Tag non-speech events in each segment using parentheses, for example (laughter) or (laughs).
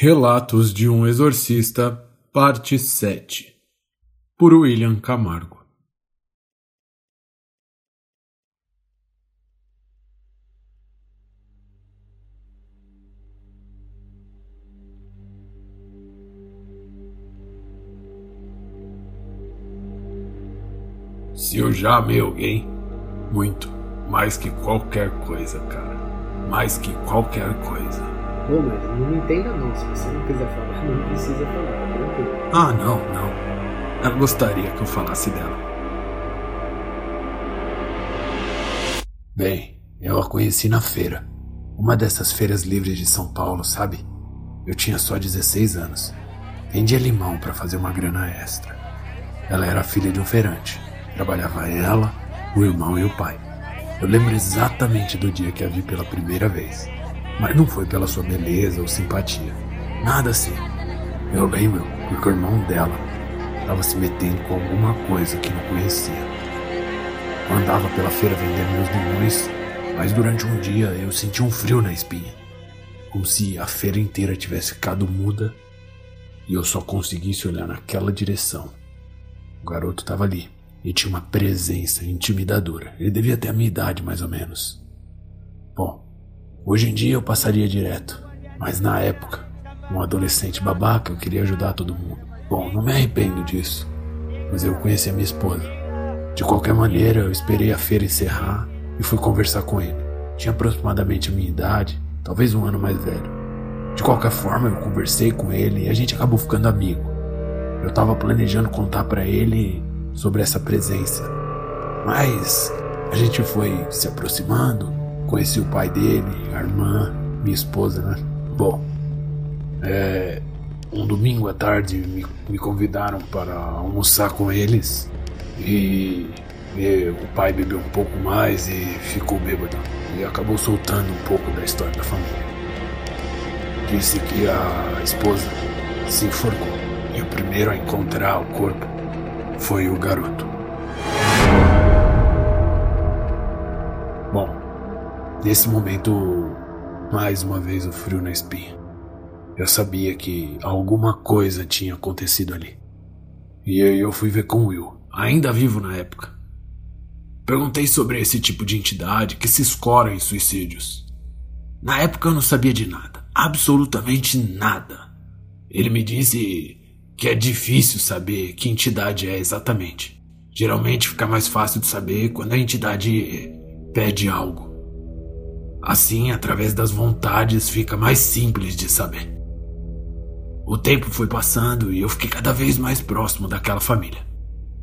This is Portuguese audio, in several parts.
Relatos de um Exorcista, Parte 7 Por William Camargo Se eu já amei alguém, muito, mais que qualquer coisa, cara. Mais que qualquer coisa. Pô, mas não entenda não. Se você não quiser falar, (laughs) não precisa falar, tranquilo. Ah, não, não. Ela gostaria que eu falasse dela. Bem, eu a conheci na feira. Uma dessas feiras livres de São Paulo, sabe? Eu tinha só 16 anos. Vendia limão para fazer uma grana extra. Ela era filha de um feirante. Trabalhava ela, o irmão e o pai. Eu lembro exatamente do dia que a vi pela primeira vez. Mas não foi pela sua beleza ou simpatia. Nada assim. Eu lembro porque o irmão dela estava se metendo com alguma coisa que não conhecia. Eu andava pela feira vendendo meus limões, mas durante um dia eu senti um frio na espinha. Como se a feira inteira tivesse ficado muda e eu só conseguisse olhar naquela direção. O garoto estava ali e tinha uma presença intimidadora. Ele devia ter a minha idade, mais ou menos. Hoje em dia eu passaria direto, mas na época, um adolescente babaca, eu queria ajudar todo mundo. Bom, não me arrependo disso, mas eu conheci a minha esposa. De qualquer maneira, eu esperei a feira encerrar e fui conversar com ele. Tinha aproximadamente a minha idade, talvez um ano mais velho. De qualquer forma, eu conversei com ele e a gente acabou ficando amigo. Eu estava planejando contar para ele sobre essa presença, mas a gente foi se aproximando. Conheci o pai dele, a irmã, minha esposa, né? Bom, é, um domingo à tarde me, me convidaram para almoçar com eles e, e o pai bebeu um pouco mais e ficou bêbado e acabou soltando um pouco da história da família. Disse que a esposa se enforcou e o primeiro a encontrar o corpo foi o garoto. Nesse momento, mais uma vez o frio na espinha. Eu sabia que alguma coisa tinha acontecido ali. E aí eu fui ver com Will, ainda vivo na época. Perguntei sobre esse tipo de entidade que se escora em suicídios. Na época eu não sabia de nada, absolutamente nada. Ele me disse que é difícil saber que entidade é exatamente. Geralmente fica mais fácil de saber quando a entidade pede algo. Assim, através das vontades, fica mais simples de saber. O tempo foi passando e eu fiquei cada vez mais próximo daquela família.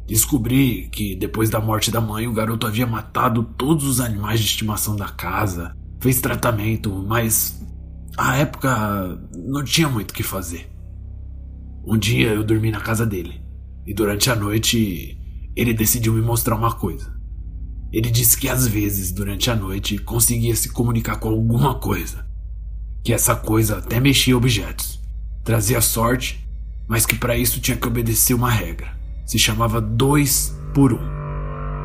Descobri que depois da morte da mãe, o garoto havia matado todos os animais de estimação da casa, fez tratamento, mas à época não tinha muito o que fazer. Um dia eu dormi na casa dele e durante a noite ele decidiu me mostrar uma coisa. Ele disse que às vezes, durante a noite, conseguia se comunicar com alguma coisa. Que essa coisa até mexia objetos, trazia sorte, mas que para isso tinha que obedecer uma regra. Se chamava dois por um.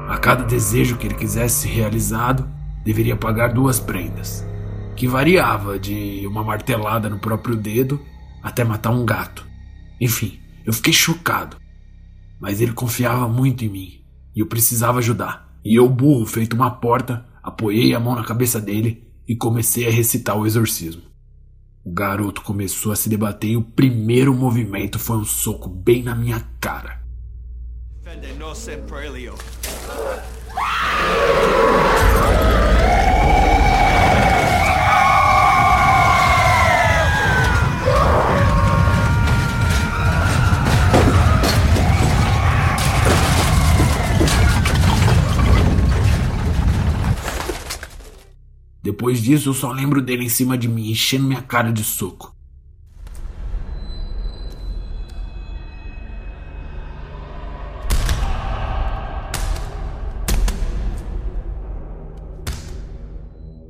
A cada desejo que ele quisesse realizado, deveria pagar duas prendas, que variava de uma martelada no próprio dedo até matar um gato. Enfim, eu fiquei chocado. Mas ele confiava muito em mim e eu precisava ajudar. E eu, burro, feito uma porta, apoiei a mão na cabeça dele e comecei a recitar o exorcismo. O garoto começou a se debater e o primeiro movimento foi um soco bem na minha cara. Depois disso, eu só lembro dele em cima de mim, enchendo minha cara de soco.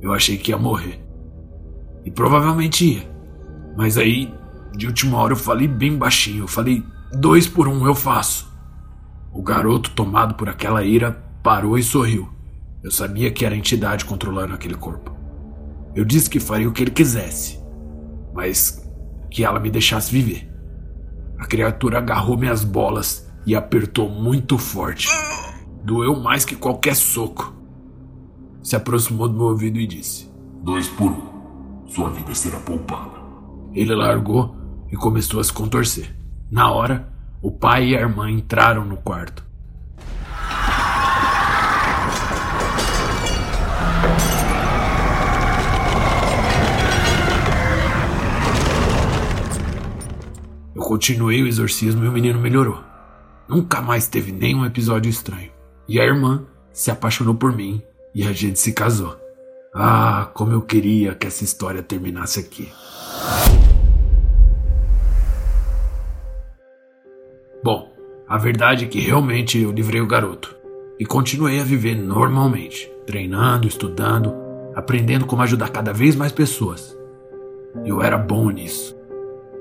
Eu achei que ia morrer. E provavelmente ia. Mas aí, de última hora, eu falei bem baixinho. Eu falei: dois por um, eu faço. O garoto, tomado por aquela ira, parou e sorriu. Eu sabia que era a entidade controlando aquele corpo. Eu disse que faria o que ele quisesse, mas que ela me deixasse viver. A criatura agarrou minhas bolas e apertou muito forte. Doeu mais que qualquer soco. Se aproximou do meu ouvido e disse: Dois por um. Sua vida será poupada. Ele largou e começou a se contorcer. Na hora, o pai e a irmã entraram no quarto. Continuei o exorcismo e o menino melhorou. Nunca mais teve nenhum episódio estranho. E a irmã se apaixonou por mim e a gente se casou. Ah, como eu queria que essa história terminasse aqui. Bom, a verdade é que realmente eu livrei o garoto e continuei a viver normalmente, treinando, estudando, aprendendo como ajudar cada vez mais pessoas. Eu era bom nisso.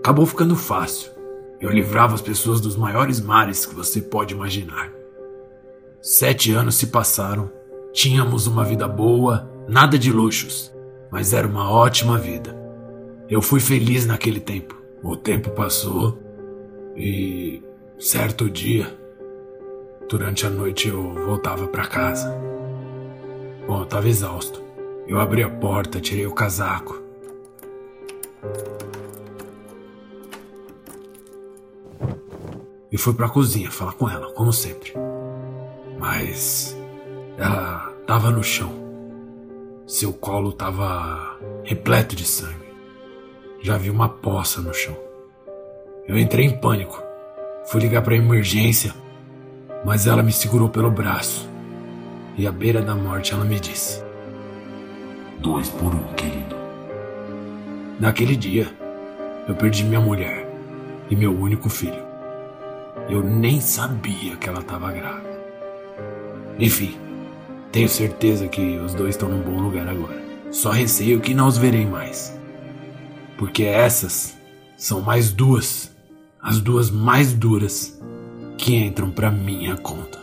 Acabou ficando fácil. Eu livrava as pessoas dos maiores mares que você pode imaginar. Sete anos se passaram, tínhamos uma vida boa, nada de luxos, mas era uma ótima vida. Eu fui feliz naquele tempo. O tempo passou e certo dia, durante a noite eu voltava para casa. Bom, eu estava exausto. Eu abri a porta, tirei o casaco. E fui para a cozinha falar com ela, como sempre. Mas ela estava no chão. Seu colo estava repleto de sangue. Já vi uma poça no chão. Eu entrei em pânico. Fui ligar para emergência, mas ela me segurou pelo braço. E à beira da morte ela me disse: Dois por um, querido. Naquele dia, eu perdi minha mulher e meu único filho. Eu nem sabia que ela estava grávida. Enfim, tenho certeza que os dois estão num bom lugar agora. Só receio que não os verei mais. Porque essas são mais duas, as duas mais duras que entram para minha conta.